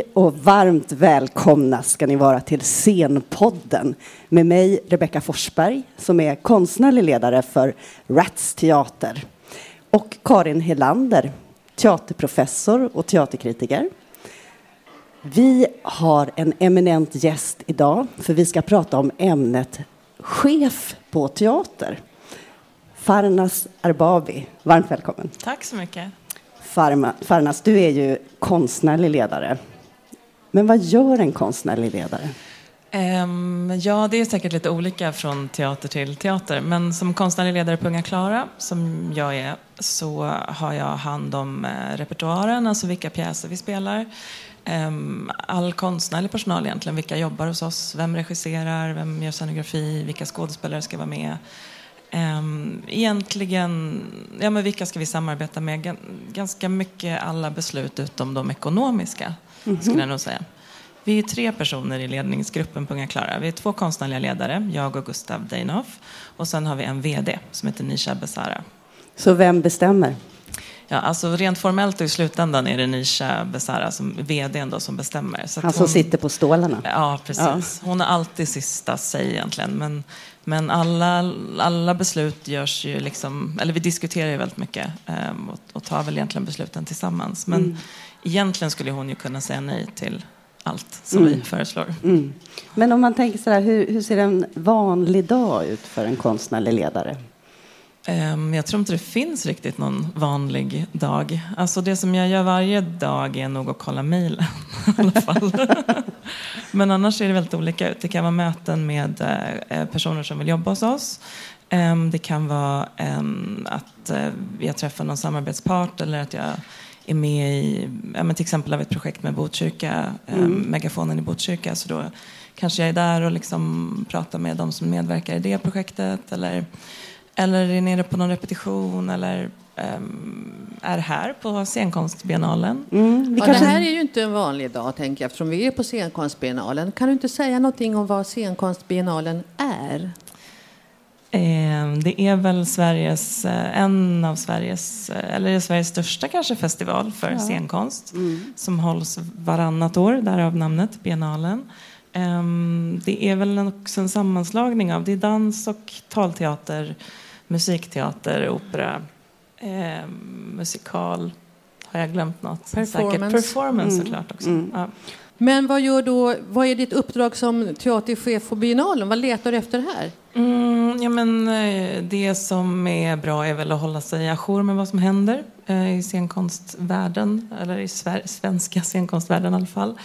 Hej och varmt välkomna ska ni vara till Scenpodden med mig Rebecka Forsberg som är konstnärlig ledare för Rats Teater och Karin Helander, teaterprofessor och teaterkritiker. Vi har en eminent gäst idag för vi ska prata om ämnet chef på teater. Farnas Arbabi, varmt välkommen. Tack så mycket. Farma, Farnas, du är ju konstnärlig ledare. Men vad gör en konstnärlig ledare? Um, ja, det är säkert lite olika från teater till teater. Men som konstnärlig ledare på Unga Klara, som jag är, så har jag hand om eh, repertoaren, alltså vilka pjäser vi spelar. Um, all konstnärlig personal egentligen, vilka jobbar hos oss, vem regisserar, vem gör scenografi, vilka skådespelare ska vara med. Um, egentligen, ja men vilka ska vi samarbeta med? Ganska mycket alla beslut utom de ekonomiska, mm -hmm. skulle jag nog säga. Vi är tre personer i ledningsgruppen på Unga Klara. Vi är två konstnärliga ledare, jag och Gustav Deinhoff. Och sen har vi en VD som heter Nisha Besara. Så vem bestämmer? Ja, alltså rent formellt och i slutändan är det Nisha Besara, som vdn då, som bestämmer. Så Han som hon, sitter på stålarna? Ja, precis. Ja. Hon har alltid sista säg egentligen. Men, men alla, alla beslut görs ju liksom, eller vi diskuterar ju väldigt mycket um, och, och tar väl egentligen besluten tillsammans. Men mm. egentligen skulle hon ju kunna säga nej till allt som mm. vi föreslår. Mm. Men om man tänker så här, hur, hur ser en vanlig dag ut för en konstnärlig ledare? Ehm, jag tror inte det finns riktigt någon vanlig dag. Alltså det som jag gör varje dag är nog att kolla mejlen i alla fall. Men annars är det väldigt olika ut. Det kan vara möten med eh, personer som vill jobba hos oss. Ehm, det kan vara ehm, att eh, jag träffar någon samarbetspart eller att jag är med i, till exempel av ett projekt med Botkyrka, mm. Megafonen i Botkyrka. Så då kanske jag är där och liksom pratar med de som medverkar i det projektet. Eller eller är nere på någon repetition eller um, är här på scenkonstbiennalen. Mm, ja, kanske... Det här är ju inte en vanlig dag, tänker jag, eftersom vi är på scenkonstbiennalen. Kan du inte säga någonting om vad scenkonstbiennalen är? Ehm, det är väl Sveriges, eh, en av Sveriges, eh, eller Sveriges största kanske festival för ja. scenkonst mm. som hålls varannat år, därav namnet Biennalen. Ehm, det är väl också en sammanslagning av det är dans och talteater musikteater, opera, eh, musikal. Har jag glömt något? Performance. Säkert. Performance mm. såklart också. Mm. Ja. Men vad, gör då, vad är ditt uppdrag som teaterchef på biennalen? Vad letar du efter här? Mm, ja, men, eh, det som är bra är väl att hålla sig ajour med vad som händer eh, i scenkonstvärlden, eller i svenska scenkonstvärlden i alla fall.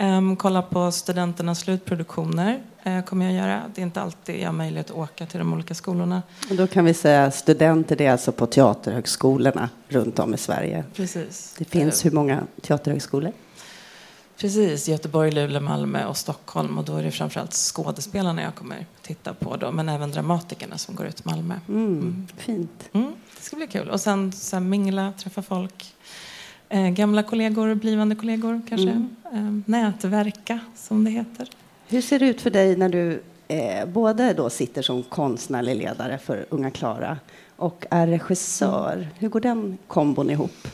Um, kolla på studenternas slutproduktioner uh, kommer jag göra. Det är inte alltid jag har möjlighet att åka till de olika skolorna. Och då kan vi säga studenter, det är alltså på teaterhögskolorna runt om i Sverige. Precis. Det finns uh, hur många teaterhögskolor? Precis, Göteborg, Luleå, Malmö och Stockholm. Och då är det framförallt skådespelarna jag kommer titta på då, men även dramatikerna som går ut Malmö. Mm, mm. Fint. Mm, det ska bli kul. Och sen, sen mingla, träffa folk. Eh, gamla kollegor, blivande kollegor kanske. Mm. Eh, nätverka, som det heter. Hur ser det ut för dig när du eh, både då sitter som konstnärlig ledare för Unga Klara och är regissör? Mm. Hur går den kombon ihop?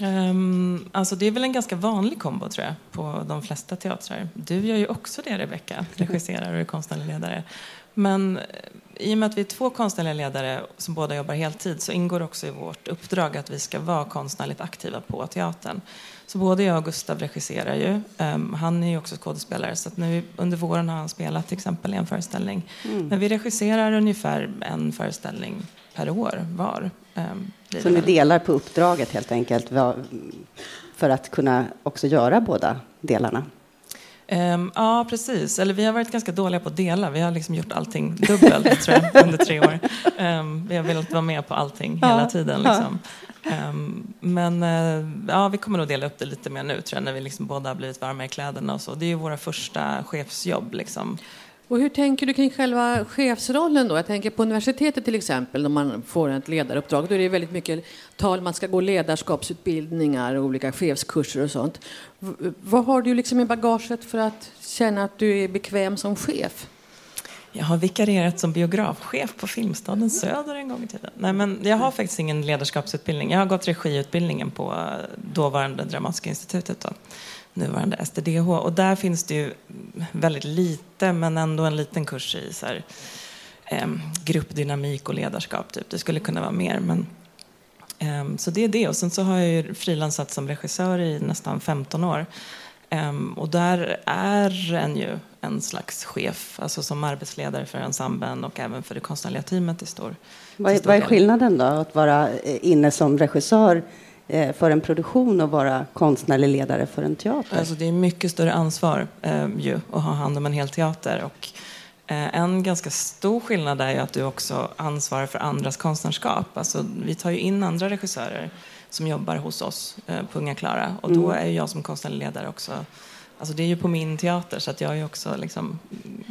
Um, alltså det är väl en ganska vanlig kombo tror jag på de flesta teatrar. Du gör ju också det Rebecka, regisserar och är konstnärlig ledare. Men eh, i och med att vi är två konstnärliga ledare som båda jobbar heltid så ingår också i vårt uppdrag att vi ska vara konstnärligt aktiva på teatern. Så både jag och Gustav regisserar ju. Um, han är ju också skådespelare så nu under våren har han spelat till exempel i en föreställning. Mm. Men vi regisserar ungefär en föreställning per år var. Um, så ni delar på uppdraget helt enkelt för att kunna också göra båda delarna? Um, ja, precis. Eller vi har varit ganska dåliga på att dela. Vi har liksom gjort allting dubbelt tror jag, under tre år. Um, vi har velat vara med på allting ja, hela tiden. Liksom. Ja. Um, men uh, ja, vi kommer nog dela upp det lite mer nu tror jag, när vi liksom båda har blivit varma i kläderna och så. Det är ju våra första chefsjobb. Liksom. Och hur tänker du kring själva chefsrollen då? Jag tänker på universitetet till exempel, när man får ett ledaruppdrag. Då är det väldigt mycket tal, man ska gå ledarskapsutbildningar och olika chefskurser och sånt. Vad har du liksom i bagaget för att känna att du är bekväm som chef? Jag har vikarierat som biografchef på Filmstaden Söder en gång i tiden. Nej, men jag har faktiskt ingen ledarskapsutbildning. Jag har gått regiutbildningen på eh, dåvarande Dramatiska institutet. Då nuvarande STDH. Och där finns det ju väldigt lite, men ändå en liten kurs i så här, eh, gruppdynamik och ledarskap. Typ. Det skulle kunna vara mer. Men, eh, så det är det. Och sen så har jag ju frilansat som regissör i nästan 15 år. Um, och där är en ju en slags chef, alltså som arbetsledare för ensemblen och även för det konstnärliga teamet i stor Vad är, vad är skillnaden då, att vara eh, inne som regissör eh, för en produktion och vara konstnärlig ledare för en teater? Alltså det är mycket större ansvar eh, ju, att ha hand om en hel teater. Och, eh, en ganska stor skillnad är ju att du också ansvarar för andras konstnärskap. Alltså, vi tar ju in andra regissörer som jobbar hos oss eh, på Unga Klara. Och då mm. är jag som konstnärlig ledare också Alltså det är ju på min teater så att jag är också liksom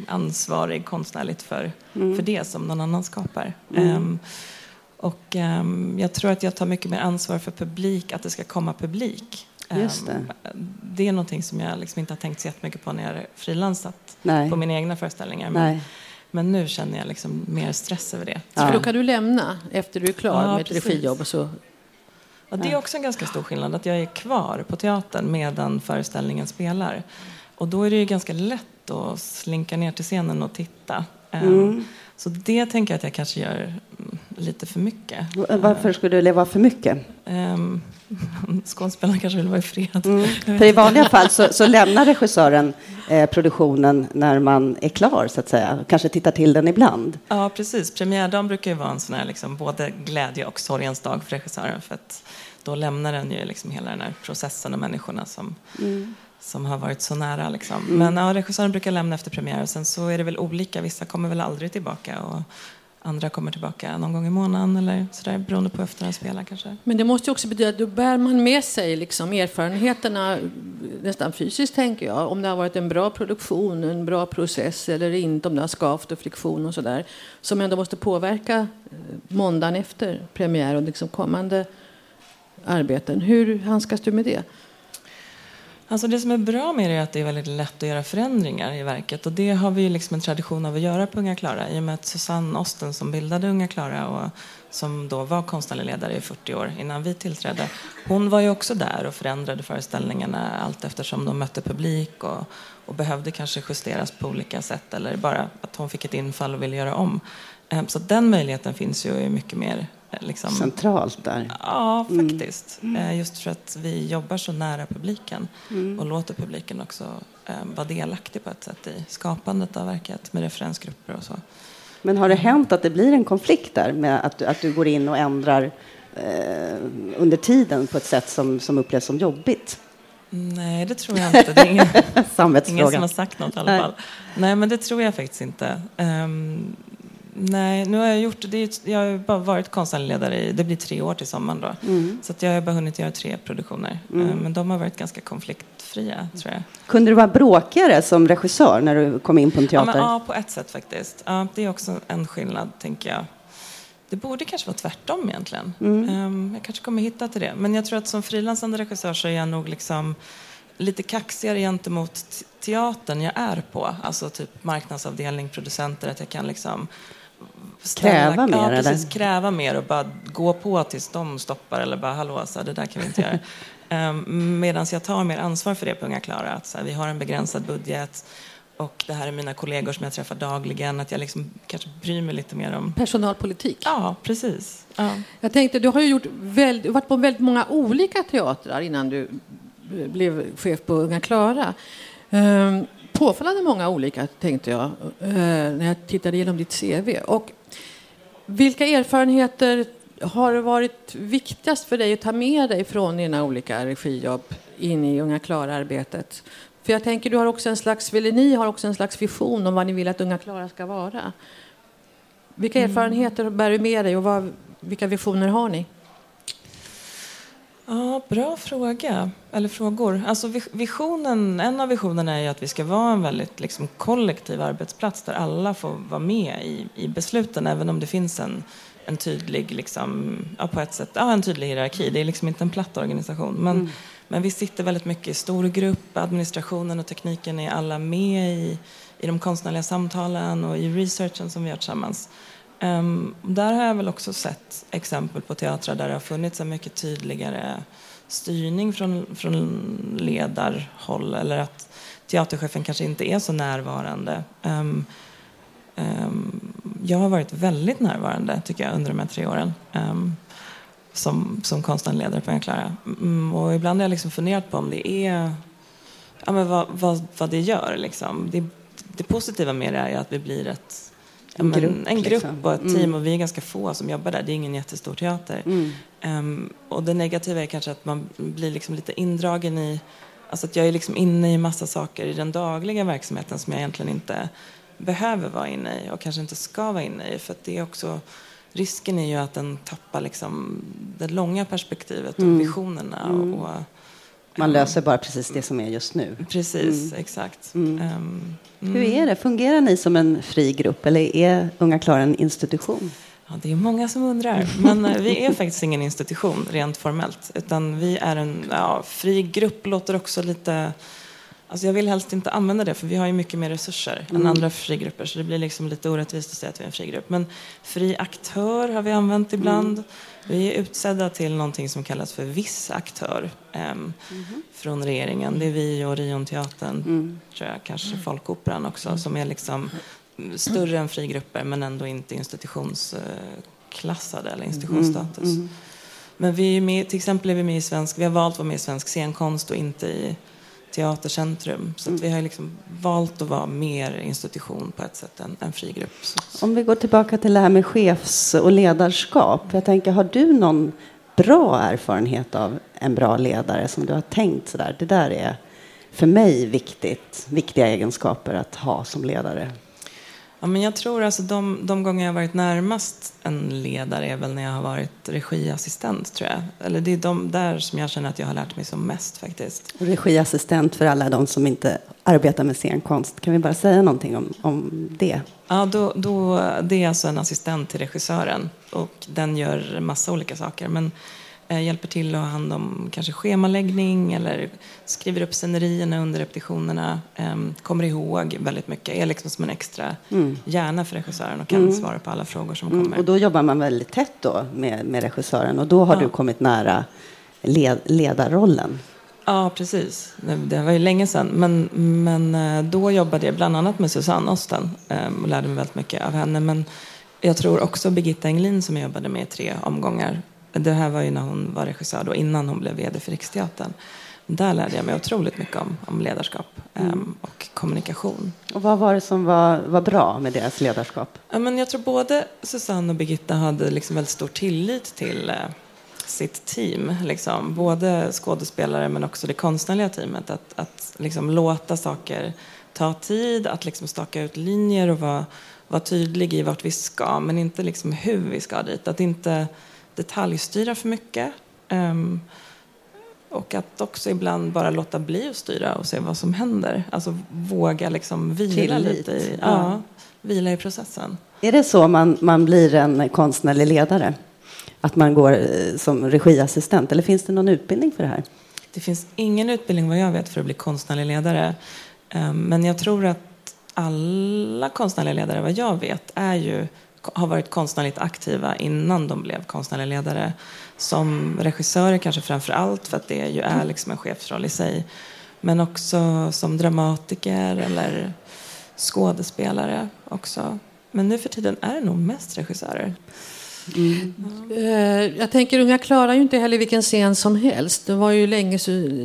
ansvarig konstnärligt för, mm. för det som någon annan skapar. Mm. Um, och um, jag tror att jag tar mycket mer ansvar för publik, att det ska komma publik. Just det. Um, det är någonting som jag liksom inte har tänkt så jättemycket på när jag har frilansat på mina egna föreställningar. Men, men nu känner jag liksom mer stress över det. Ja. För då kan du lämna efter du är klar ja, med ett regijobb och så Ja, det är också en ganska stor skillnad, att jag är kvar på teatern medan föreställningen spelar. Och då är det ju ganska lätt att slinka ner till scenen och titta. Ehm, mm. Så det tänker jag att jag kanske gör mm, lite för mycket. Varför skulle det leva för mycket? Um, skådespelarna kanske vill vara i fred. Mm. För i vanliga fall så, så lämnar regissören eh, produktionen när man är klar, så att säga. Kanske tittar till den ibland. Ja, precis. Premiärdagen brukar ju vara en sån här liksom, både glädje och sorgens dag för regissören. För att då lämnar den ju liksom hela den här processen och människorna som, mm. Som har varit så nära. Liksom. Mm. Men ja, regissören brukar lämna efter premiär och sen så är det väl olika. Vissa kommer väl aldrig tillbaka. Och, Andra kommer tillbaka någon gång i månaden eller sådär beroende på efter en spelar kanske. Men det måste ju också betyda att då bär man med sig liksom erfarenheterna nästan fysiskt tänker jag. Om det har varit en bra produktion, en bra process eller inte, om det har skavt och friktion och sådär. Som ändå måste påverka eh, måndagen efter premiär och liksom kommande arbeten. Hur handskas du med det? Alltså det som är bra med det är att det är väldigt lätt att göra förändringar i verket och det har vi liksom en tradition av att göra på Unga Klara i och med att Susanne Osten som bildade Unga Klara och som då var konstnärlig ledare i 40 år innan vi tillträdde. Hon var ju också där och förändrade föreställningarna allt eftersom de mötte publik och, och behövde kanske justeras på olika sätt eller bara att hon fick ett infall och ville göra om. Ehm, så den möjligheten finns ju mycket mer Liksom, Centralt där. Ja, mm. faktiskt. Mm. Just för att vi jobbar så nära publiken mm. och låter publiken också eh, vara delaktig på ett sätt i skapandet av verket med referensgrupper och så. Men har det hänt att det blir en konflikt där med att, att du går in och ändrar eh, under tiden på ett sätt som, som upplevs som jobbigt? Nej, det tror jag inte. Det är ingen, ingen som har sagt något i alla fall. Nej, men det tror jag faktiskt inte. Um, Nej, nu har jag gjort det. Jag har bara varit konstnärlig ledare i, det blir tre år till sommaren då. Mm. Så jag har bara hunnit göra tre produktioner. Mm. Eh, men de har varit ganska konfliktfria, tror jag. Kunde du vara bråkigare som regissör när du kom in på en teater? Ja, men, ja på ett sätt faktiskt. Ja, det är också en skillnad, tänker jag. Det borde kanske vara tvärtom egentligen. Mm. Um, jag kanske kommer hitta till det. Men jag tror att som frilansande regissör så är jag nog liksom lite kaxigare gentemot teatern jag är på. Alltså typ marknadsavdelning, producenter, att jag kan liksom ställa, kräva mer? Ja, precis, eller? kräva mer och bara gå på tills de stoppar eller bara hallå, så det där kan vi inte göra. Um, Medan jag tar mer ansvar för det på Unga Klara. Att så här, vi har en begränsad budget och det här är mina kollegor som jag träffar dagligen. Att jag liksom kanske bryr mig lite mer om... Personalpolitik? Ja, precis. Ja. Jag tänkte, du har ju gjort väldigt, varit på väldigt många olika teatrar innan du blev chef på Unga Klara. Um, påfallande många olika, tänkte jag, eh, när jag tittade igenom ditt CV. Och vilka erfarenheter har varit viktigast för dig att ta med dig från dina olika regijobb in i Unga Klara-arbetet? För jag tänker, du har också en slags, eller ni har också en slags vision om vad ni vill att Unga Klara ska vara. Vilka mm. erfarenheter bär du med dig och vad, vilka visioner har ni? Ja, bra fråga. Eller frågor. Alltså visionen, en av visionerna är att vi ska vara en väldigt liksom, kollektiv arbetsplats där alla får vara med i, i besluten även om det finns en, en tydlig, liksom, ja, på ett sätt, ja, en tydlig hierarki. Det är liksom inte en platt organisation. Men, mm. men vi sitter väldigt mycket i stor grupp. Administrationen och tekniken är alla med i, i de konstnärliga samtalen och i researchen som vi gör tillsammans. Um, där har jag väl också sett exempel på teatrar där det har funnits en mycket tydligare styrning från, från ledarhåll eller att teaterchefen kanske inte är så närvarande. Um, um, jag har varit väldigt närvarande tycker jag under de här tre åren um, som, som konstnärlig ledare på Enklara. Mm, och ibland har jag liksom funderat på om det är ja, men vad, vad, vad det gör. Liksom. Det, det positiva med det är att vi blir ett en grupp, en grupp liksom. och ett team mm. och vi är ganska få som jobbar där. Det är ingen jättestor teater. Mm. Um, och det negativa är kanske att man blir liksom lite indragen i, alltså att jag är liksom inne i massa saker i den dagliga verksamheten som jag egentligen inte behöver vara inne i och kanske inte ska vara inne i. För det är också, risken är ju att den tappar liksom det långa perspektivet och mm. visionerna. Mm. Och, man löser bara precis det som är just nu. Precis, mm. exakt. Um, Hur är det? Fungerar ni som en fri grupp eller är Unga Klara en institution? Ja, det är många som undrar. Men eh, vi är faktiskt ingen institution rent formellt. Utan vi är en ja, fri grupp, låter också lite... Alltså jag vill helst inte använda det för vi har ju mycket mer resurser mm. än andra frigrupper så det blir liksom lite orättvist att säga att vi är en frigrupp. Men fri aktör har vi använt ibland. Mm. Vi är utsedda till någonting som kallas för viss aktör um, mm. från regeringen. Det är vi och Rionteatern, mm. tror jag, kanske Folkoperan också, som är liksom större än frigrupper men ändå inte institutionsklassade eller institutionsstatus. Mm, mm. Men vi är med, till exempel är vi med i svensk, vi har valt att vara med i svensk scenkonst och inte i Teatercentrum. Så vi har liksom valt att vara mer institution på ett sätt än, än frigrupp. Om vi går tillbaka till det här med chefs och ledarskap. Jag tänker, har du någon bra erfarenhet av en bra ledare som du har tänkt sådär, det där är för mig viktigt, viktiga egenskaper att ha som ledare? Ja, men jag tror alltså de, de gånger jag har varit närmast en ledare är väl när jag har varit regiassistent, tror jag. Eller det är de där som jag känner att jag har lärt mig som mest faktiskt. Regiassistent för alla de som inte arbetar med scenkonst. Kan vi bara säga någonting om, om det? Ja, då, då, det är alltså en assistent till regissören och den gör massa olika saker. Men hjälper till att ha hand om kanske schemaläggning eller skriver upp scenerierna under repetitionerna, ehm, kommer ihåg väldigt mycket, är liksom som en extra mm. hjärna för regissören och kan mm. svara på alla frågor som mm. kommer. Och då jobbar man väldigt tätt då med, med regissören och då har ja. du kommit nära led, ledarrollen. Ja, precis. Det var ju länge sedan. Men, men eh, då jobbade jag bland annat med Susanne Osten ehm, och lärde mig väldigt mycket av henne. Men jag tror också Birgitta Englin som jag jobbade med i tre omgångar det här var ju när hon var regissör då, innan hon blev VD för Riksteatern. Där lärde jag mig otroligt mycket om, om ledarskap mm. um, och kommunikation. Och vad var det som var, var bra med deras ledarskap? Ja, men jag tror både Susanne och Birgitta hade liksom väldigt stor tillit till uh, sitt team. Liksom. Både skådespelare men också det konstnärliga teamet. Att, att liksom låta saker ta tid, att liksom staka ut linjer och vara, vara tydlig i vart vi ska men inte liksom hur vi ska dit. Att inte detaljstyra för mycket. Um, och att också ibland bara låta bli att styra och se vad som händer. Alltså våga liksom vila Tillit. lite i, ja. ja, vila i processen. Är det så man, man blir en konstnärlig ledare? Att man går eh, som regiassistent? Eller finns det någon utbildning för det här? Det finns ingen utbildning vad jag vet för att bli konstnärlig ledare. Ehm, men jag tror att alla konstnärliga ledare, vad jag vet, är ju har varit konstnärligt aktiva innan de blev konstnärliga ledare. Som regissörer kanske framför allt, för att det ju är liksom en chefsroll i sig. Men också som dramatiker eller skådespelare också. Men nu för tiden är det nog mest regissörer. Mm. Mm. Jag tänker, Unga klarar ju inte heller vilken scen som helst. Det var ju länge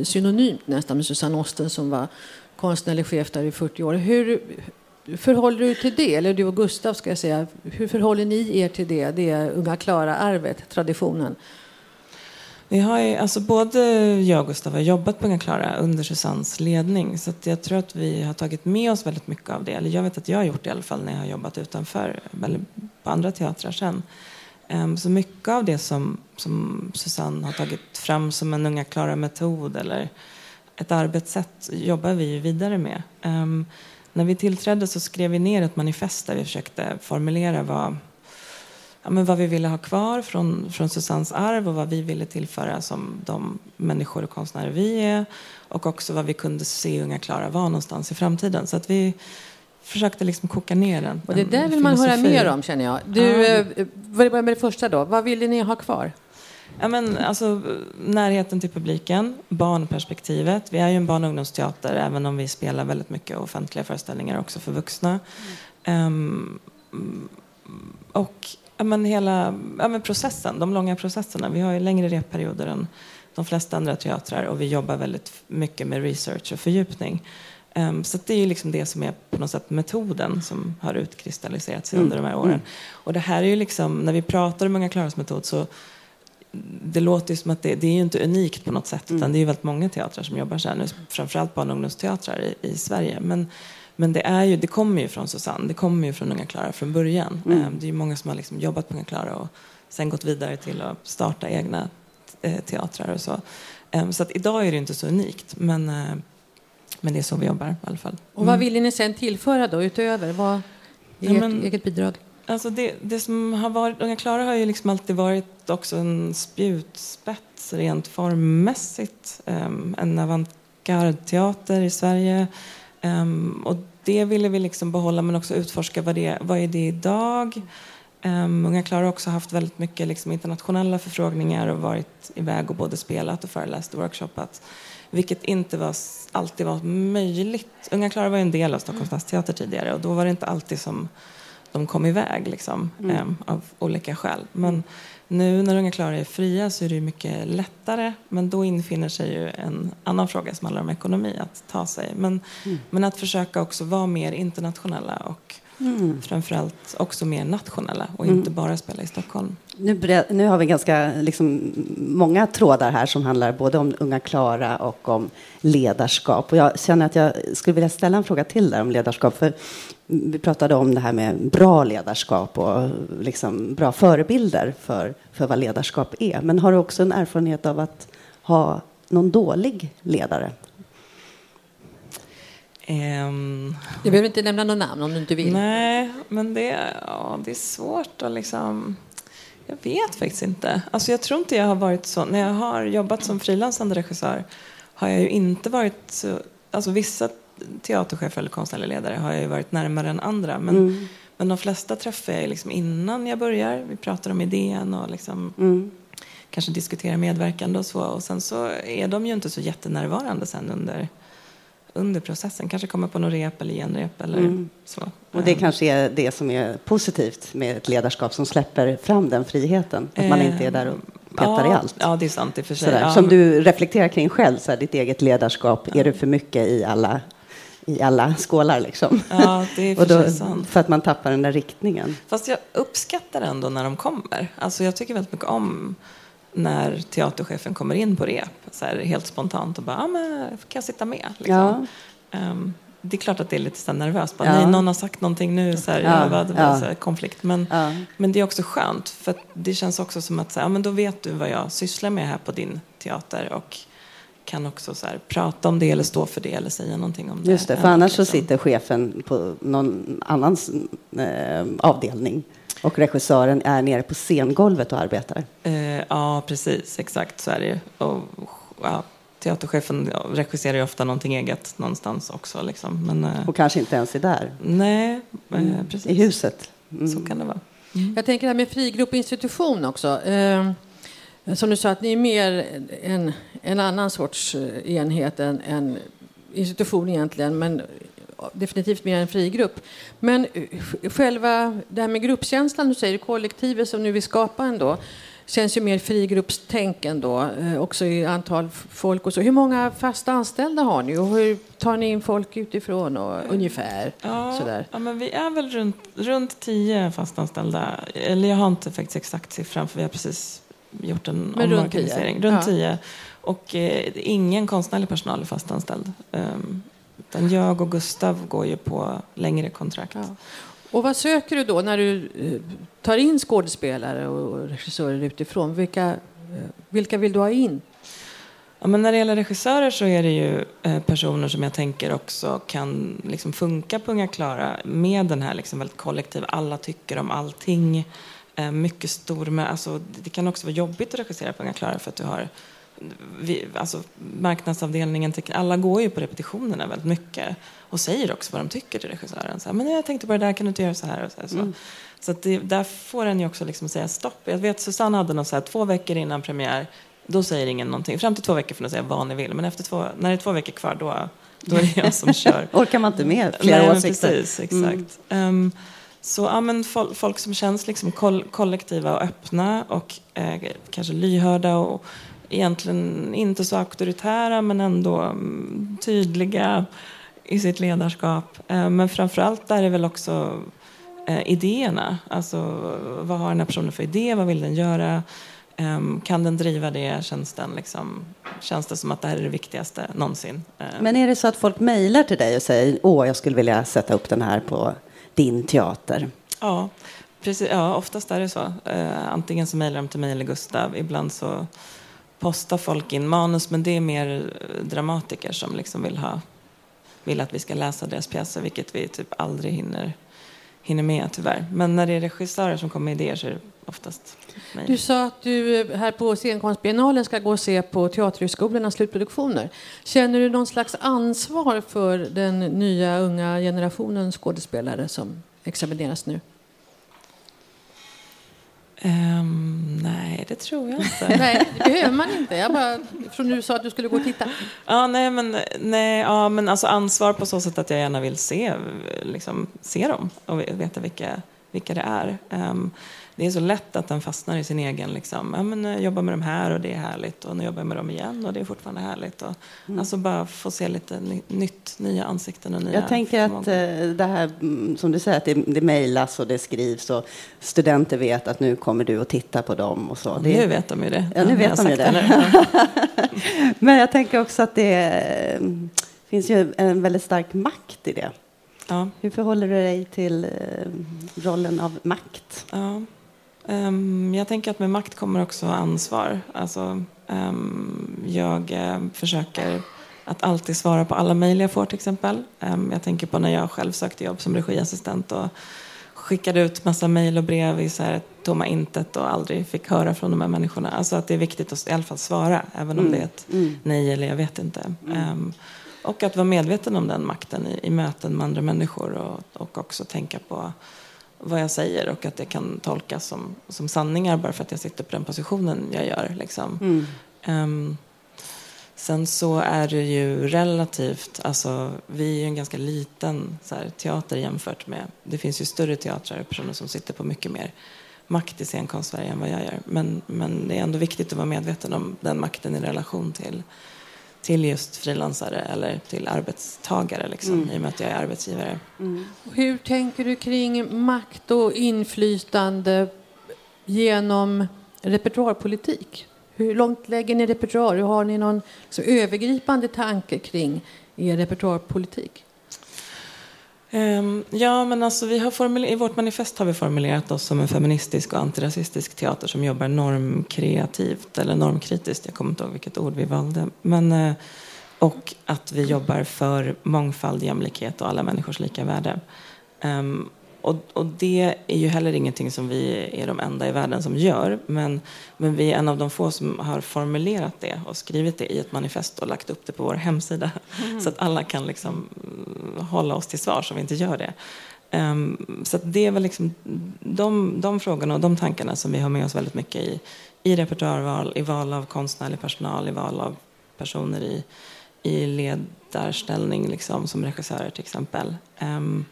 synonymt nästan med Susanne Osten som var konstnärlig chef där i 40 år. Hur, förhåller du till det? Eller du och Gustav ska jag säga. Hur förhåller ni er till det? Det Unga Klara-arvet, traditionen? Vi har ju, alltså både jag och Gustav har jobbat på Unga Klara under Susannes ledning. Så jag tror att vi har tagit med oss väldigt mycket av det. Eller jag vet att jag har gjort det i alla fall när jag har jobbat utanför, eller på andra teatrar sen. Ehm, så mycket av det som, som Susanne har tagit fram som en Unga Klara-metod eller ett arbetssätt jobbar vi vidare med. Ehm, när vi tillträdde så skrev vi ner ett manifest där vi försökte formulera vad, ja, men vad vi ville ha kvar från, från Susannes arv och vad vi ville tillföra som de människor och konstnärer vi är och också vad vi kunde se Unga Klara vara någonstans i framtiden. Så att vi försökte liksom koka ner den. Och det där vill man höra mer om känner jag. Du, ja. Eh, vad med det första då? Vad ville ni ha kvar? Ja, men, alltså, närheten till publiken, barnperspektivet. Vi är ju en barn och ungdomsteater även om vi spelar väldigt mycket offentliga föreställningar också för vuxna. Mm. Um, och ja, men hela ja, men processen, de långa processerna. Vi har ju längre repperioder än de flesta andra teatrar och vi jobbar väldigt mycket med research och fördjupning. Um, så det är ju liksom det som är på något sätt metoden som har utkristalliserat sig mm. under de här åren. Mm. Och det här är ju liksom, när vi pratar om Unga Klaras metod så det låter ju som att det, det är ju inte unikt på något sätt utan mm. det är ju väldigt många teatrar som jobbar så här nu, framförallt barn och ungdomsteatrar i, i Sverige. Men, men det, är ju, det kommer ju från Susanne, det kommer ju från Unga Klara från början. Mm. Um, det är ju många som har liksom jobbat på Unga Klara och sen gått vidare till att starta egna eh, teatrar och så. Um, så att idag är det inte så unikt men uh, men det är så vi jobbar i alla fall. Mm. Och vad mm. vill ni sen tillföra då utöver? Vad är ja, men, ert eget bidrag? Alltså det, det som har varit, Unga Klara har ju liksom alltid varit också en spjutspets rent formmässigt. Um, en avantgarde-teater i Sverige. Um, och det ville vi liksom behålla men också utforska vad, det, vad är det idag? Um, Unga Klara har också haft väldigt mycket liksom internationella förfrågningar och varit iväg och både spelat och föreläst och workshoppat. Vilket inte var, alltid var möjligt. Unga Klara var en del av Stockholms stadsteater tidigare och då var det inte alltid som de kom iväg liksom, mm. um, av olika skäl. Men nu när Unga Klara är fria så är det mycket lättare. Men då infinner sig ju en annan fråga som handlar om ekonomi, att ta sig. Men, mm. men att försöka också vara mer internationella och Mm. Framförallt också mer nationella och inte mm. bara spela i Stockholm. Nu, nu har vi ganska liksom, många trådar här som handlar både om Unga Klara och om ledarskap. Och jag känner att jag skulle vilja ställa en fråga till där om ledarskap. För vi pratade om det här med bra ledarskap och liksom bra förebilder för, för vad ledarskap är. Men har du också en erfarenhet av att ha någon dålig ledare? Um, du behöver inte nämna något namn om du inte vill. Nej, men det, ja, det är svårt att liksom... Jag vet faktiskt inte. Alltså jag tror inte jag har varit så... När jag har jobbat som frilansande regissör har jag ju inte varit så... Alltså vissa teaterchefer eller konstnärliga ledare har jag ju varit närmare än andra. Men, mm. men de flesta träffar jag liksom innan jag börjar. Vi pratar om idén och liksom mm. kanske diskuterar medverkande och så. Och sen så är de ju inte så jättenärvarande sen under under processen. Kanske komma på något rep eller genrep eller mm. så. Och det kanske är det som är positivt med ett ledarskap som släpper fram den friheten. Att man inte är där och petar ja, i allt. Ja, det är sant i och för sig. Ja, som du reflekterar kring själv, så här, ditt eget ledarskap. Ja. Är du för mycket i alla i alla skålar liksom. Ja, det är för, då, sant. för att man tappar den där riktningen. Fast jag uppskattar ändå när de kommer. Alltså jag tycker väldigt mycket om när teaterchefen kommer in på rep, så här, helt spontant och bara, ah, men, kan jag sitta med? Liksom. Ja. Um, det är klart att det är lite så nervöst. Bara, ja. Nej, någon har sagt någonting nu, så här, ja. det ja. så här, konflikt. Men, ja. men det är också skönt, för det känns också som att så här, ja, men då vet du vad jag sysslar med här på din teater och kan också så här, prata om det eller stå för det eller säga någonting om det. Just det, för annars liksom. så sitter chefen på någon annans eh, avdelning och regissören är nere på scengolvet och arbetar. Eh, ja, precis. Exakt så är det och, ja, Teaterchefen regisserar ju ofta någonting eget någonstans också. Liksom. Men, eh, och kanske inte ens är där. Nej, eh, mm. precis. I huset. Mm. Så kan det vara. Mm. Jag tänker det här med frigrupp och institution också. Eh, som du sa, att ni är mer en, en annan sorts eh, enhet än en institution egentligen. Men definitivt mer en frigrupp. Men eh, själva det här med gruppkänslan, du säger kollektivet som nu vill skapa ändå, känns ju mer frigruppstänk ändå, eh, också i antal folk och så. Hur många fasta anställda har ni och hur tar ni in folk utifrån och ungefär? Ja, sådär? ja men vi är väl runt, runt tio fastanställda. Eller jag har inte faktiskt exakt siffran för vi har precis gjort en men omorganisering. Runt tio. Runt ja. Och eh, ingen konstnärlig personal är fastanställd. Um, utan jag och Gustav går ju på längre kontrakt. Ja. Och vad söker du då när du eh, tar in skådespelare och regissörer utifrån? Vilka, eh, vilka vill du ha in? Ja, men när det gäller regissörer så är det ju eh, personer som jag tänker också kan liksom funka på Unga Klara med den här liksom väldigt kollektiva, alla tycker om allting. Mycket stor, med, alltså, det kan också vara jobbigt att regissera på Unga Klara för att du har vi, alltså, marknadsavdelningen, alla går ju på repetitionerna väldigt mycket och säger också vad de tycker till regissören. Så här, men jag tänkte på det där, kan du inte göra så här? Och så här, så. Mm. så det, där får en ju också liksom säga stopp. Jag vet Susanne hade något så här, två veckor innan premiär, då säger ingen någonting. Fram till två veckor får ni säga vad ni vill, men efter två, när det är två veckor kvar, då, då är det jag som kör. Orkar man inte med flera Nej, åsikter? Precis, exakt. Mm. Um, så ja, men folk, folk som känns liksom koll, kollektiva och öppna och eh, kanske lyhörda och egentligen inte så auktoritära men ändå mm, tydliga i sitt ledarskap. Eh, men framförallt där är väl också eh, idéerna. Alltså vad har den här personen för idé? Vad vill den göra? Um, kan den driva det? Känns, den liksom, känns det som att det här är det viktigaste någonsin? Uh, Men är det så att folk mejlar till dig och säger åh, jag skulle vilja sätta upp den här på din teater? Ja, precis, ja oftast är det så. Antingen så mejlar de till mig eller Gustav. Ibland så postar folk in manus, men det är mer eh, dramatiker som liksom vill, ha, vill att vi ska läsa deras pjäser, vilket vi typ aldrig hinner, hinner med tyvärr. Men när det är regissörer som kommer med idéer så är det oftast mig. Du sa att du eh, här på scenkonstbiennalen ska gå och se på Teaterhögskolornas slutproduktioner. Känner du någon slags ansvar för den nya unga generationen skådespelare som examineras nu? Um, nej, det tror jag inte. nej, det behöver man inte. Jag bara, från du sa att du skulle gå och titta. Ja, nej, men, nej, ja, men alltså ansvar på så sätt att jag gärna vill se, liksom, se dem och veta vilka, vilka det är. Um, det är så lätt att den fastnar i sin egen, liksom, ja, men jag jobbar med de här och det är härligt och nu jobbar jag med dem igen och det är fortfarande härligt. Och, mm. Alltså bara få se lite nytt, nya ansikten och nya Jag tänker att eh, det här mm, som du säger, att det, det mejlas och det skrivs och studenter vet att nu kommer du att titta på dem och så. Ja, det, nu vet de ju det. Ja, nu vet de ju det. men jag tänker också att det mm, finns ju en väldigt stark makt i det. Ja. Hur förhåller du dig till eh, rollen av makt? Ja. Um, jag tänker att med makt kommer också ansvar. Alltså, um, jag uh, försöker att alltid svara på alla mejl jag får till exempel. Um, jag tänker på när jag själv sökte jobb som regiassistent och skickade ut massa mejl och brev i så här tomma intet och aldrig fick höra från de här människorna. Alltså att det är viktigt att i alla fall svara, även om mm. det är ett mm. nej eller jag vet inte. Mm. och att vara medveten om den makten i, i möten med andra människor och, och också tänka på vad jag säger och att det kan tolkas som, som sanningar bara för att jag sitter på den positionen jag gör. Liksom. Mm. Um, sen så är det ju relativt, alltså vi är ju en ganska liten så här, teater jämfört med, det finns ju större teatrar och personer som sitter på mycket mer makt i scenkonst-Sverige än vad jag gör. Men, men det är ändå viktigt att vara medveten om den makten i relation till till just frilansare eller till arbetstagare liksom, mm. i och med att jag är arbetsgivare. Mm. Hur tänker du kring makt och inflytande genom repertoarpolitik? Hur långt lägger ni repertoar? Har ni någon liksom, övergripande tanke kring er repertoarpolitik? Ehm, ja, men alltså vi har I vårt manifest har vi formulerat oss som en feministisk och antirasistisk teater som jobbar normkreativt eller normkritiskt. Jag kommer inte ihåg vilket ord vi valde. Men, eh, och att vi jobbar för mångfald, jämlikhet och alla människors lika värde. Ehm, och, och, det är ju heller ingenting som vi är de enda i världen som gör. Men, men vi är en av de få som har formulerat det och skrivit det i ett manifest och lagt upp det på vår hemsida. Mm. Så att alla kan liksom mm, hålla oss till svar så vi inte gör det. Um, så det är väl liksom de, de frågorna och de tankarna som vi har med oss väldigt mycket i, i repertoarval, i val av konstnärlig personal, i val av personer i, i ledarställning liksom, som regissörer till exempel. Um,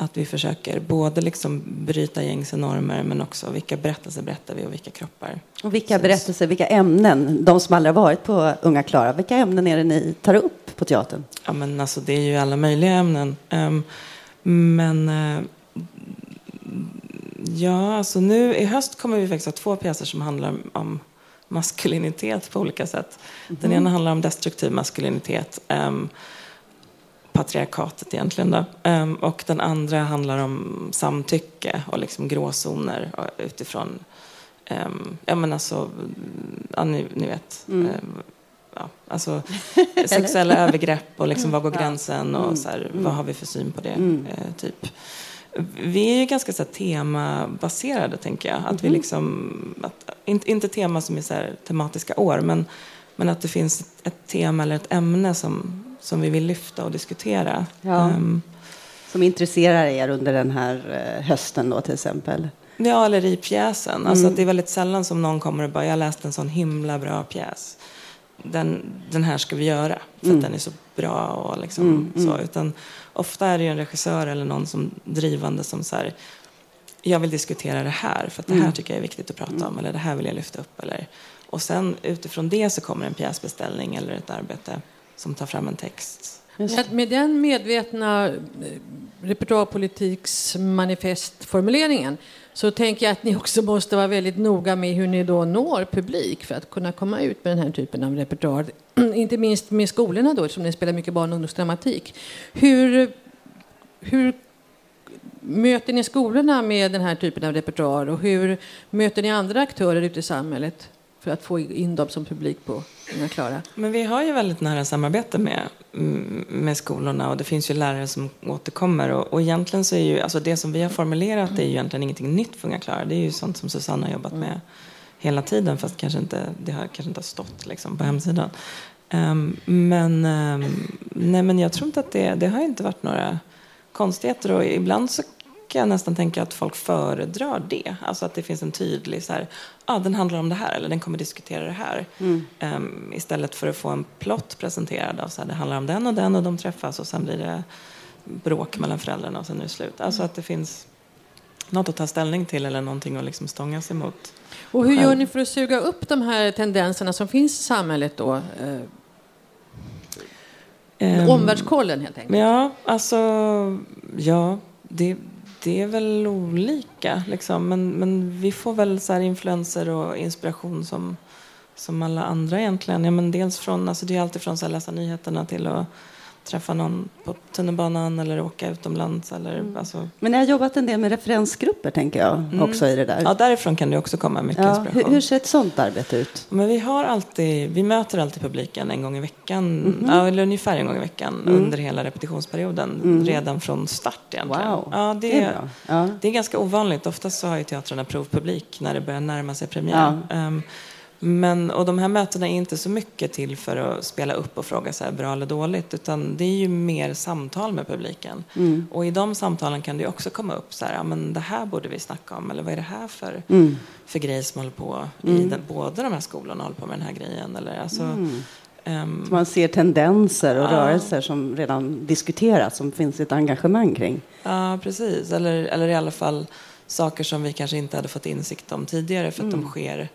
att vi försöker både liksom bryta gängse normer men också vilka berättelser berättar vi och vilka kroppar. Och vilka syns. berättelser, vilka ämnen, de som aldrig har varit på Unga Klara, vilka ämnen är det ni tar upp på teatern? Ja men alltså det är ju alla möjliga ämnen. Um, men uh, ja, alltså nu i höst kommer vi faktiskt ha två pjäser som handlar om maskulinitet på olika sätt. Mm. Den ena handlar om destruktiv maskulinitet. Um, patriarkatet egentligen. Då. Um, och den andra handlar om samtycke och liksom gråzoner utifrån, um, ja men alltså, ja, ni, ni vet. Mm. Um, ja, alltså, sexuella övergrepp och liksom, var går gränsen och mm. så här, vad har vi för syn på det? Mm. Uh, typ. Vi är ju ganska så här, temabaserade, tänker jag. Att vi liksom, att, inte, inte tema som är så här, tematiska år, men, men att det finns ett tema eller ett ämne som, som vi vill lyfta och diskutera. Ja. Um, som intresserar er under den här eh, hösten då till exempel? Ja, eller i pjäsen. Alltså att det är väldigt sällan som någon kommer och bara, jag läste en sån himla bra pjäs. Den, den här ska vi göra, för att den är så bra och liksom så. Utan ofta är det en regissör eller någon som drivande som så här, jag vill diskutera det här, för att det här tycker jag är viktigt att prata om, eller det här vill jag lyfta upp. Eller, och sen utifrån det så kommer en pjäsbeställning eller ett arbete som tar fram en text. Med, med den medvetna eh, repertoarpolitiksmanifestformuleringen så tänker jag att ni också måste vara väldigt noga med hur ni då når publik för att kunna komma ut med den här typen av repertoar. Inte minst med skolorna då, eftersom ni spelar mycket barn och ungdomsdramatik. Hur, hur möter ni skolorna med den här typen av repertoar och hur möter ni andra aktörer ute i samhället för att få in dem som publik på Unga Klara? Men vi har ju väldigt nära samarbete med, mm, med skolorna och det finns ju lärare som återkommer. Och, och egentligen så är ju, alltså det som vi har formulerat är ju egentligen ingenting nytt för Unga Klara. Det är ju sånt som Susanna har jobbat med hela tiden fast kanske inte, det har kanske inte har stått liksom, på hemsidan. Um, men, um, nej, men jag tror inte att det, det har inte varit några konstigheter och ibland så kan jag nästan tänka att folk föredrar det. Alltså att det finns en tydlig så här, ah, den handlar om det här eller den kommer diskutera det här. Um, istället för att få en plott presenterad av så här, det handlar om den och den och de träffas och sen blir det bråk mellan föräldrarna och sen är det slut. Alltså att det finns något att ta ställning till eller någonting att liksom stångas emot. Och hur gör ni för att suga upp de här tendenserna som finns i samhället då? Eh, Ehm, omvärldskollen helt enkelt. Ja, alltså, ja, det, det är väl olika liksom. Men, men vi får väl så här influenser och inspiration som, som alla andra egentligen. Ja, men dels från, alltså det är alltid från att läsa nyheterna till att träffa någon på tunnelbanan eller åka utomlands. Eller, Mm. alltså, Men ni har jobbat en del med referensgrupper tänker jag också i det där. ja, därifrån kan det också komma mycket Ja, inspiration. hur, hur ser ett sånt arbete ut? Men vi har alltid, vi möter alltid publiken en gång i veckan, Mhm. ja, eller ungefär en gång i veckan under hela repetitionsperioden, redan från start egentligen. Mm. Wow, ja, det, det är. Ja. det är ganska ovanligt. Oftast så har ju teatrarna provpublik när det börjar närma sig premiär. Ehm, men, och de här mötena är inte så mycket till för att spela upp och fråga så här, bra eller dåligt, utan det är ju mer samtal med publiken. Mm. Och i de samtalen kan det också komma upp så här, ja men det här borde vi snacka om, eller vad är det här för, Mm. för grej som håller på i den, båda de här skolorna håller på med den här grejen. Eller, alltså, Så man ser tendenser och Ja. rörelser som redan diskuteras, som finns ett engagemang kring. Ja, precis. Eller, eller i alla fall saker som vi kanske inte hade fått insikt om tidigare för att de sker eh,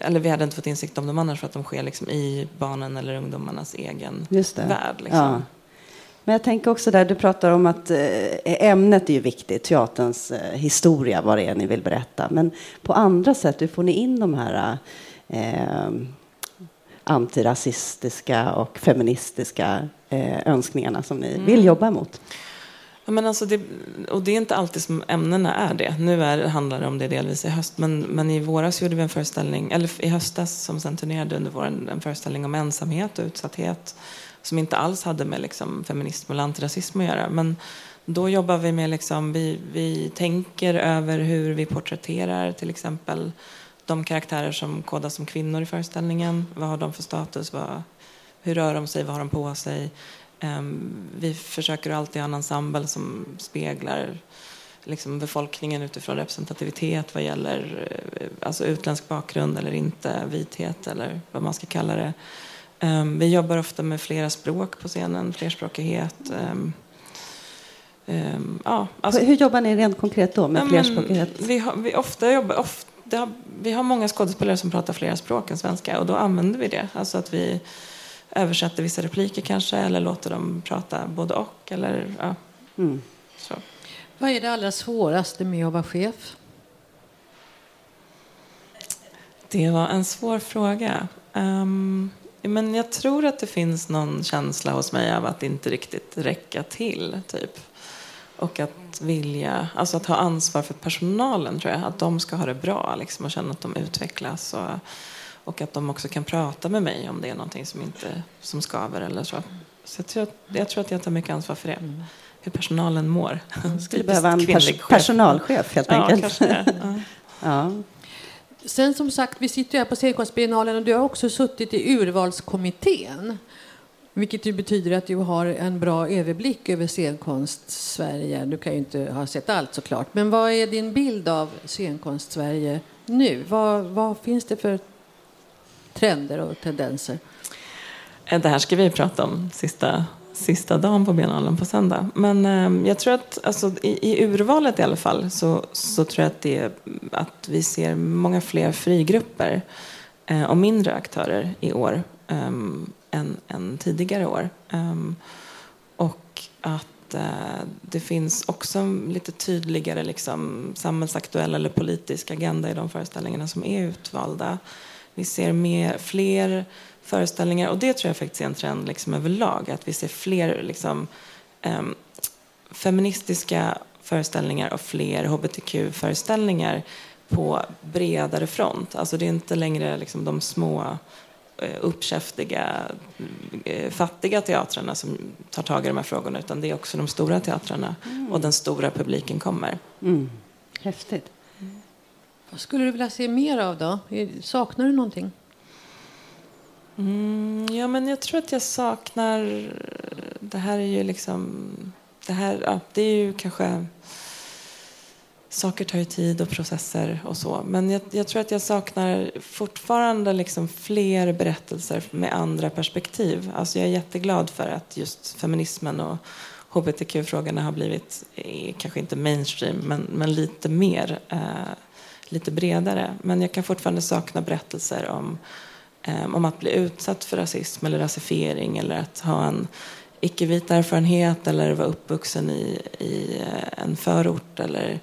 eller vi hade inte fått insikt om dem annars för att de sker liksom i barnen eller ungdomarnas egen värld. Liksom. Ja. Men jag tänker också där, du pratar om att eh, ämnet är ju viktigt, teaterns eh, historia, vad det är ni vill berätta. Men på andra sätt, hur får ni in de här eh, antirasistiska och feministiska eh, önskningarna som ni vill jobba mot? Ja, men alltså det, och det är inte alltid som ämnena är det. Nu är, handlar det om det delvis i höst, men, men i våras gjorde vi en föreställning, eller i höstas som sen turnerade under våren, en föreställning om ensamhet och utsatthet som inte alls hade med liksom, feminism eller antirasism att göra. Men då jobbar vi med, liksom, vi, vi tänker över hur vi porträtterar till exempel de karaktärer som kodas som kvinnor i föreställningen. Vad har de för status? Vad, hur rör de sig? Vad har de på sig? Ehm, vi försöker alltid ha en ensemble som speglar liksom, befolkningen utifrån representativitet vad gäller eh, alltså utländsk bakgrund eller inte, vithet eller vad man ska kalla det. Ehm, vi jobbar ofta med flera språk på scenen, flerspråkighet. Ehm, ja, alltså, hur jobbar ni rent konkret då med Ja, flerspråkighet? Vi har, vi ofta jobbar, ofta, vi har många skådespelare som pratar flera språk än svenska och då använder vi det. Alltså att vi översätter vissa repliker kanske eller låter dem prata både och. Eller, ja, Mm. så. Vad är det allra svåraste med att vara chef? Det var en svår fråga. Ehm, men jag tror att det finns någon känsla hos mig av att inte riktigt räcka till. Typ. Och att vilja, alltså att ha ansvar för personalen tror jag. Att de ska ha det bra liksom, och känna att de utvecklas. Och, och att de också kan prata med mig om det är någonting som, inte, som skaver eller så. Så jag tror, att, jag tror att jag tar mycket ansvar för det. Hur personalen mår. Skulle Typiskt behöva en pers- chef. personalchef helt Ja, enkelt. Ja. Ja. Sen som sagt, vi sitter här på scenkonstbiennalen och du har också suttit i urvalskommittén. Vilket ju betyder att du har en bra överblick över scenkonst-Sverige. Du kan ju inte ha sett allt såklart. Men vad är din bild av scenkonst-Sverige nu? Vad, vad finns det för trender och tendenser? Eh, det här ska vi prata om sista, sista dagen på biennalen på söndag. Men eh, jag tror att alltså, i, i, urvalet i alla fall så, så tror jag att, det, att vi ser många fler frigrupper eh, och mindre aktörer i år eh, än, än, tidigare år. Eh, och att eh, det finns också en lite tydligare liksom, samhällsaktuell eller politisk agenda i de föreställningarna som är utvalda. Vi ser mer, fler föreställningar och det tror jag faktiskt är en trend liksom överlag. Att vi ser fler liksom, um, feministiska föreställningar och fler hbtq-föreställningar på bredare front. Alltså det är inte längre liksom de små eh, uppkäftiga, eh, fattiga teatrarna som tar tag i de här frågorna utan det är också de stora teatrarna mm. och den stora publiken kommer. Mm. Häftigt. Vad skulle du vilja se mer av då? Saknar du någonting? Mm, ja, men jag tror att jag saknar... Det här är ju liksom... Det här, ja, det är ju kanske... Saker tar ju tid och processer och så. Men jag, jag tror att jag saknar fortfarande liksom fler berättelser med andra perspektiv. Alltså jag är jätteglad för att just feminismen och hbtq-frågorna har blivit, eh, kanske inte mainstream, men, men lite mer eh, lite bredare. Men jag kan fortfarande sakna berättelser om, um, om att bli utsatt för rasism eller rasifiering eller att ha en icke-vit erfarenhet eller vara uppvuxen i, i uh, en förort eller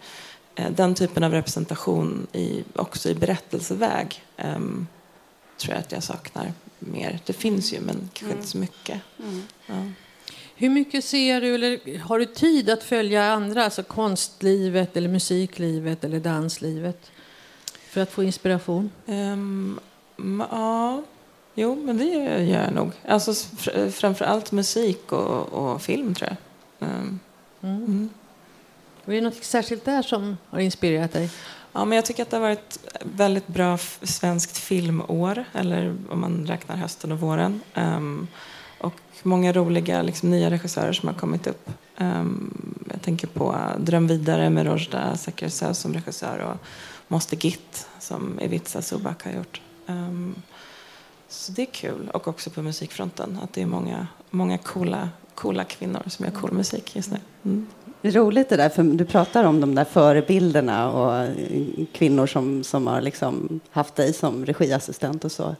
uh, den typen av representation i, också i berättelseväg um, tror jag att jag saknar mer. Det finns ju, men kanske mm. inte så mycket. Mm. Ja. Hur mycket ser du, eller har du tid att följa andra, alltså konstlivet eller musiklivet eller danslivet? För att få inspiration? Um, ja, jo, men det gör jag nog. Alltså, framför allt musik och, och film, tror jag. Um, mm. Mm. är det något särskilt där som har inspirerat dig? Ja, men jag tycker att det har varit väldigt bra svenskt filmår, eller om man räknar hösten och våren. Um, och många roliga liksom, nya regissörer som har kommit upp. Um, jag tänker på Dröm vidare med Rojda Sekersöv som regissör och Måste Git som Ivica Subak har gjort. Um, så det är kul. Och också på musikfronten att det är många, många coola, coola kvinnor som gör cool musik just nu. Mm. Det är roligt det där, för du pratar om de där förebilderna och eh, kvinnor som, som har liksom haft dig som regiassistent och så.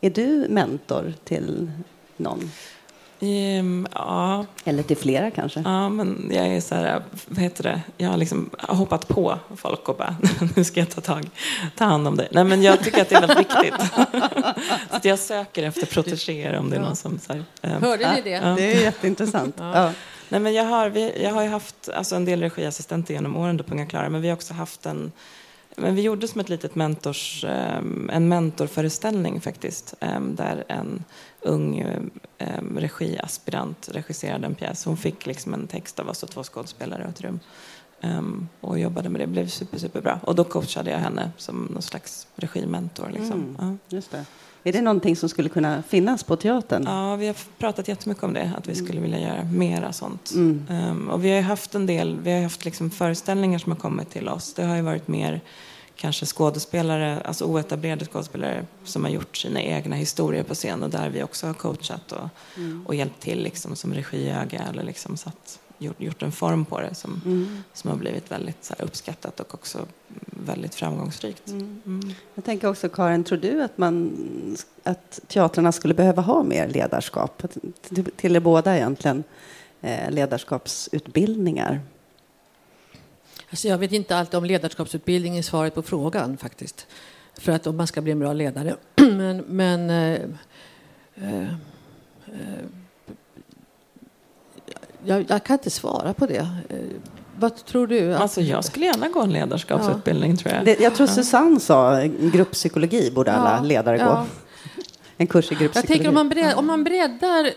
Är du mentor till någon? Um, ja. Eller till flera kanske? Ja, men jag är så här, vad heter det, jag har liksom hoppat på folk och bara, nu ska jag ta tag, ta hand om dig. Nej, men jag tycker att det är väldigt viktigt. så jag söker efter protegéer om det är någon som... Så här, um, Hörde ni det? Ja. Det är jätteintressant. ja. Nej, men jag, har, vi, jag har ju haft alltså, en del regiassistenter genom åren på Unga Klara, men vi har också haft en men vi gjorde som ett litet mentors, um, en mentorföreställning faktiskt, där en ung um, regiaspirant regisserade en pjäs. Hon fick liksom en text av oss och två skådespelare och ett rum. Um, och jobbade med det. Det blev super, superbra. Och då coachade jag henne som någon slags regimentor. Liksom. Mm, just det. Är det någonting som skulle kunna finnas på teatern? Ja, vi har pratat jättemycket om det, att vi skulle vilja göra mera sånt. Mm. Um, och vi har haft en del, vi har haft liksom föreställningar som har kommit till oss. Det har ju varit mer kanske skådespelare, alltså oetablerade skådespelare som har gjort sina egna historier på scen och där vi också har coachat och, mm. och hjälpt till liksom, som regiöga eller liksom satt, gjort, gjort en form på det som, mm. som har blivit väldigt så här, uppskattat och också väldigt framgångsrikt. Mm. mm. Jag tänker också, Karin, tror du att, man, att teatrarna skulle behöva ha mer ledarskap? Till er båda egentligen, eh, ledarskapsutbildningar. Alltså jag vet inte allt om ledarskapsutbildning i svaret på frågan faktiskt. För att om man ska bli en bra ledare. men, men eh, eh, eh, jag, jag, kan inte svara på det. Eh, vad tror du? Alltså jag skulle gärna gå en ledarskapsutbildning ja. tror jag. Det, jag tror Susanne sa grupppsykologi borde alla ja. ledare ja. gå. En kurs i grupppsykologi. Jag tänker om man, breddar, om man breddar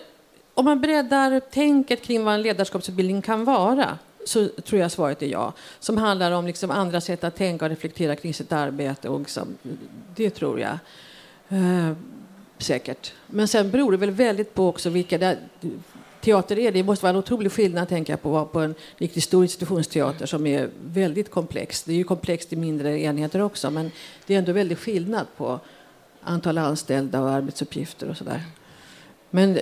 om man breddar tänket kring vad en ledarskapsutbildning kan vara så tror jag svaret är ja. Som handlar om liksom andra sätt att tänka och reflektera kring sitt arbete. Och liksom, det tror jag. Eh, säkert. Men sen beror det väl väldigt på också vilka... Det, teater är. Det måste vara en otrolig skillnad tänker jag, på att vara på en riktigt stor institutionsteater som är väldigt komplex. Det är ju komplext i mindre enheter också men det är ändå väldigt skillnad på antal anställda och arbetsuppgifter och sådär. Men eh,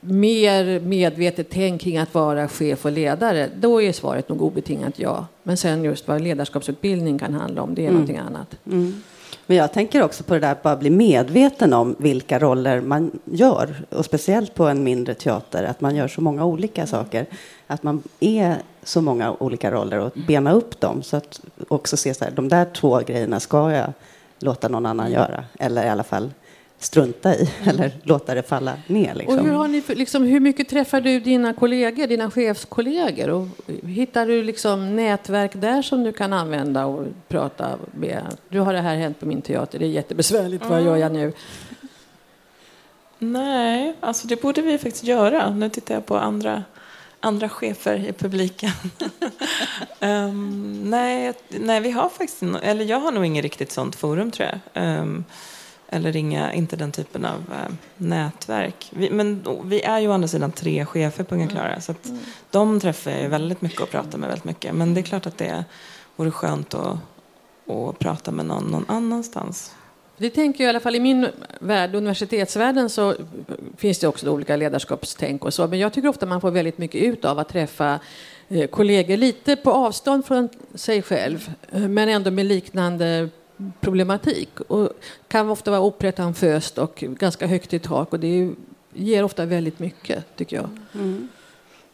mer medvetet tänk kring att vara chef och ledare, då är svaret nog obetingat ja. Men sen just vad ledarskapsutbildning kan handla om, det är mm. någonting annat. Mm. Men jag tänker också på det där att bara bli medveten om vilka roller man gör. Och speciellt på en mindre teater, att man gör så många olika saker. Att man är så många olika roller och bena upp dem. Så att också se så här, de där två grejerna ska jag låta någon annan göra. Eller i alla fall strunta i mm. eller låta det falla ner. Liksom. Och hur, har ni, liksom, hur mycket träffar du dina kollegor, dina chefskollegor? Och hittar du liksom nätverk där som du kan använda och prata med? Du har det här hänt på min teater, det är jättebesvärligt, mm. vad gör jag nu? Nej, alltså det borde vi faktiskt göra. Nu tittar jag på andra, andra chefer i publiken. um, nej, nej, vi har faktiskt, eller jag har nog inget riktigt sånt forum tror jag. Um, eller ringa, inte den typen av äh, nätverk. Vi, men vi är ju å andra sidan tre chefer på Unga. Klara så att mm. de träffar jag väldigt mycket och pratar med väldigt mycket. Men det är klart att det vore skönt att, att prata med någon någon annanstans. Det tänker jag i alla fall i min värld, universitetsvärlden, så finns det också olika ledarskapstänk och så. Men jag tycker ofta man får väldigt mycket ut av att träffa eh, kollegor lite på avstånd från sig själv, eh, men ändå med liknande problematik och kan ofta vara opretentiöst och ganska högt i tak och det ger ofta väldigt mycket tycker jag. Mm.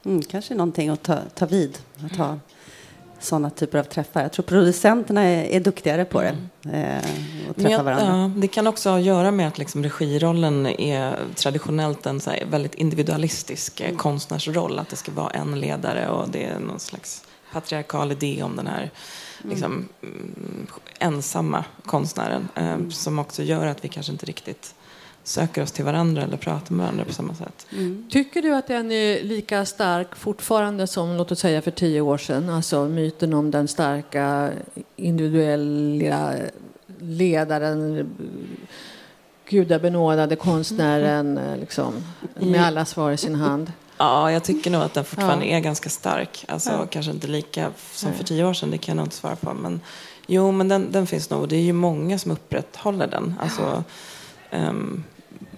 Mm, kanske någonting att ta, ta vid, att ha sådana typer av träffar. Jag tror producenterna är, är duktigare på det. Mm. Eh, att träffa jag, varandra. Ja, det kan också ha att göra med att liksom regirollen är traditionellt en så väldigt individualistisk eh, mm. konstnärsroll. Att det ska vara en ledare och det är någon slags patriarkal idé om den här liksom, mm, ensamma konstnären eh, som också gör att vi kanske inte riktigt söker oss till varandra eller pratar med varandra på samma sätt. Mm. Tycker du att den är lika stark fortfarande som låt oss säga för tio år sedan? Alltså myten om den starka individuella ledaren gudabenådade konstnären mm. liksom, med alla svar i sin hand. Ja, jag tycker nog att den fortfarande ja. är ganska stark. Alltså, ja. Kanske inte lika som för tio år sedan, det kan jag inte svara på. Men, jo, men den, den finns nog. Det är ju många som upprätthåller den. Alltså, um,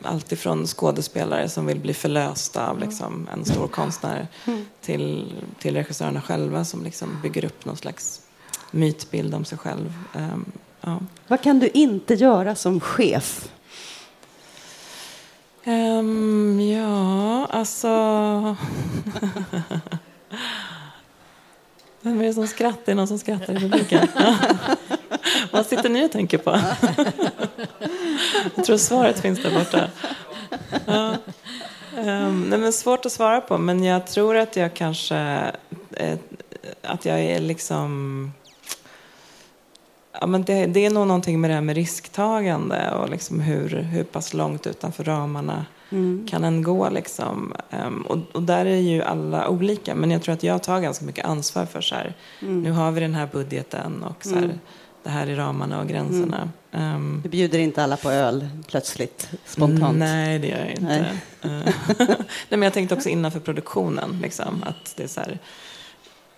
Alltifrån skådespelare som vill bli förlösta av liksom, en stor konstnär mm. till, till regissörerna själva som liksom bygger upp någon slags mytbild om sig själv. Um, ja. Vad kan du inte göra som chef? Um, ja, alltså... Vem är det som skrattar? Det är någon som skrattar i publiken. Vad sitter ni och tänker på? Jag tror svaret finns där borta. Ja. Um, nej, men svårt att svara på, men jag tror att jag kanske... Eh, att jag är liksom... Ja, men det, det, är nog någonting med det här med risktagande och liksom hur, hur pass långt utanför ramarna mm. kan en gå. Liksom. Um, och, och, där är ju alla olika. Men jag tror att jag tar ganska mycket ansvar för så här, mm. nu har vi den här budgeten och så här, mm. det här är ramarna och gränserna. Um, du bjuder inte alla på öl plötsligt, spontant? Nej, det gör jag inte. Nej. Eh, nej, men jag tänkte också innanför produktionen, liksom, att det är så här,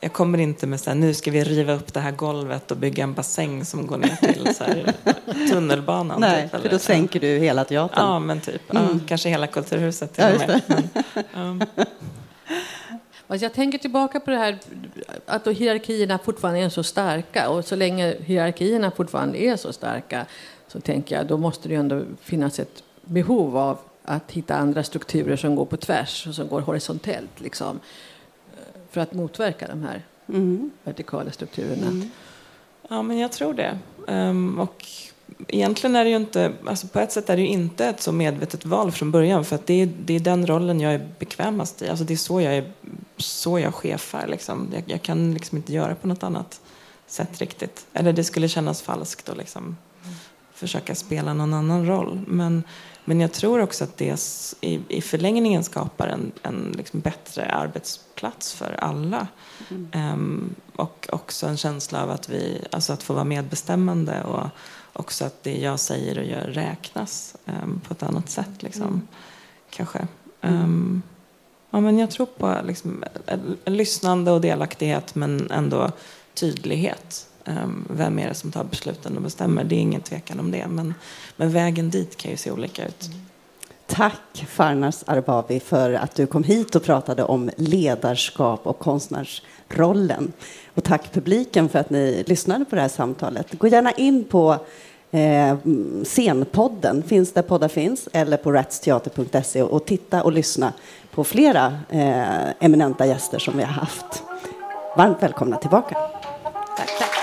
jag kommer inte med så här, nu ska vi riva upp det här golvet och bygga en bassäng som går ner till så här, tunnelbanan. Nej, typ, för då sänker du hela teatern. Ja, men typ. Mm. Ja, kanske hela Kulturhuset till ja, och med. Men, um. Jag tänker tillbaka på det här att då hierarkierna fortfarande är så starka och så länge hierarkierna fortfarande är så starka så tänker jag då måste det ändå finnas ett behov av att hitta andra strukturer som går på tvärs och som går horisontellt. Liksom för att motverka de här mm. vertikala strukturerna? Mm. Ja, men jag tror det. Um, och egentligen är det ju inte, alltså på ett sätt är det ju inte ett så medvetet val från början för att det är, det är den rollen jag är bekvämast i. Alltså det är så jag, är, så jag chefar. Liksom. Jag, jag kan liksom inte göra på något annat sätt riktigt. Eller det skulle kännas falskt att liksom försöka spela någon annan roll. Men, men jag tror också att det i, i förlängningen skapar en, en liksom bättre arbetsplats för alla. Mm. Um, och också en känsla av att, vi, alltså att få vara medbestämmande och också att det jag säger och gör räknas um, på ett annat sätt. Liksom. Mm. Kanske. Um, ja, men jag tror på liksom, lyssnande och delaktighet men ändå tydlighet. Ehm, vem är det som tar besluten och bestämmer? Det är ingen tvekan om det. Men, men vägen dit kan ju se olika ut. Tack Farnas Arbabi för att du kom hit och pratade om ledarskap och konstnärsrollen. Och tack publiken för att ni lyssnade på det här samtalet. Gå gärna in på eh, Scenpodden, finns där poddar finns, eller på ratsteater.se och titta och lyssna på flera eh, eminenta gäster som vi har haft. Varmt välkomna tillbaka. Tack, tack.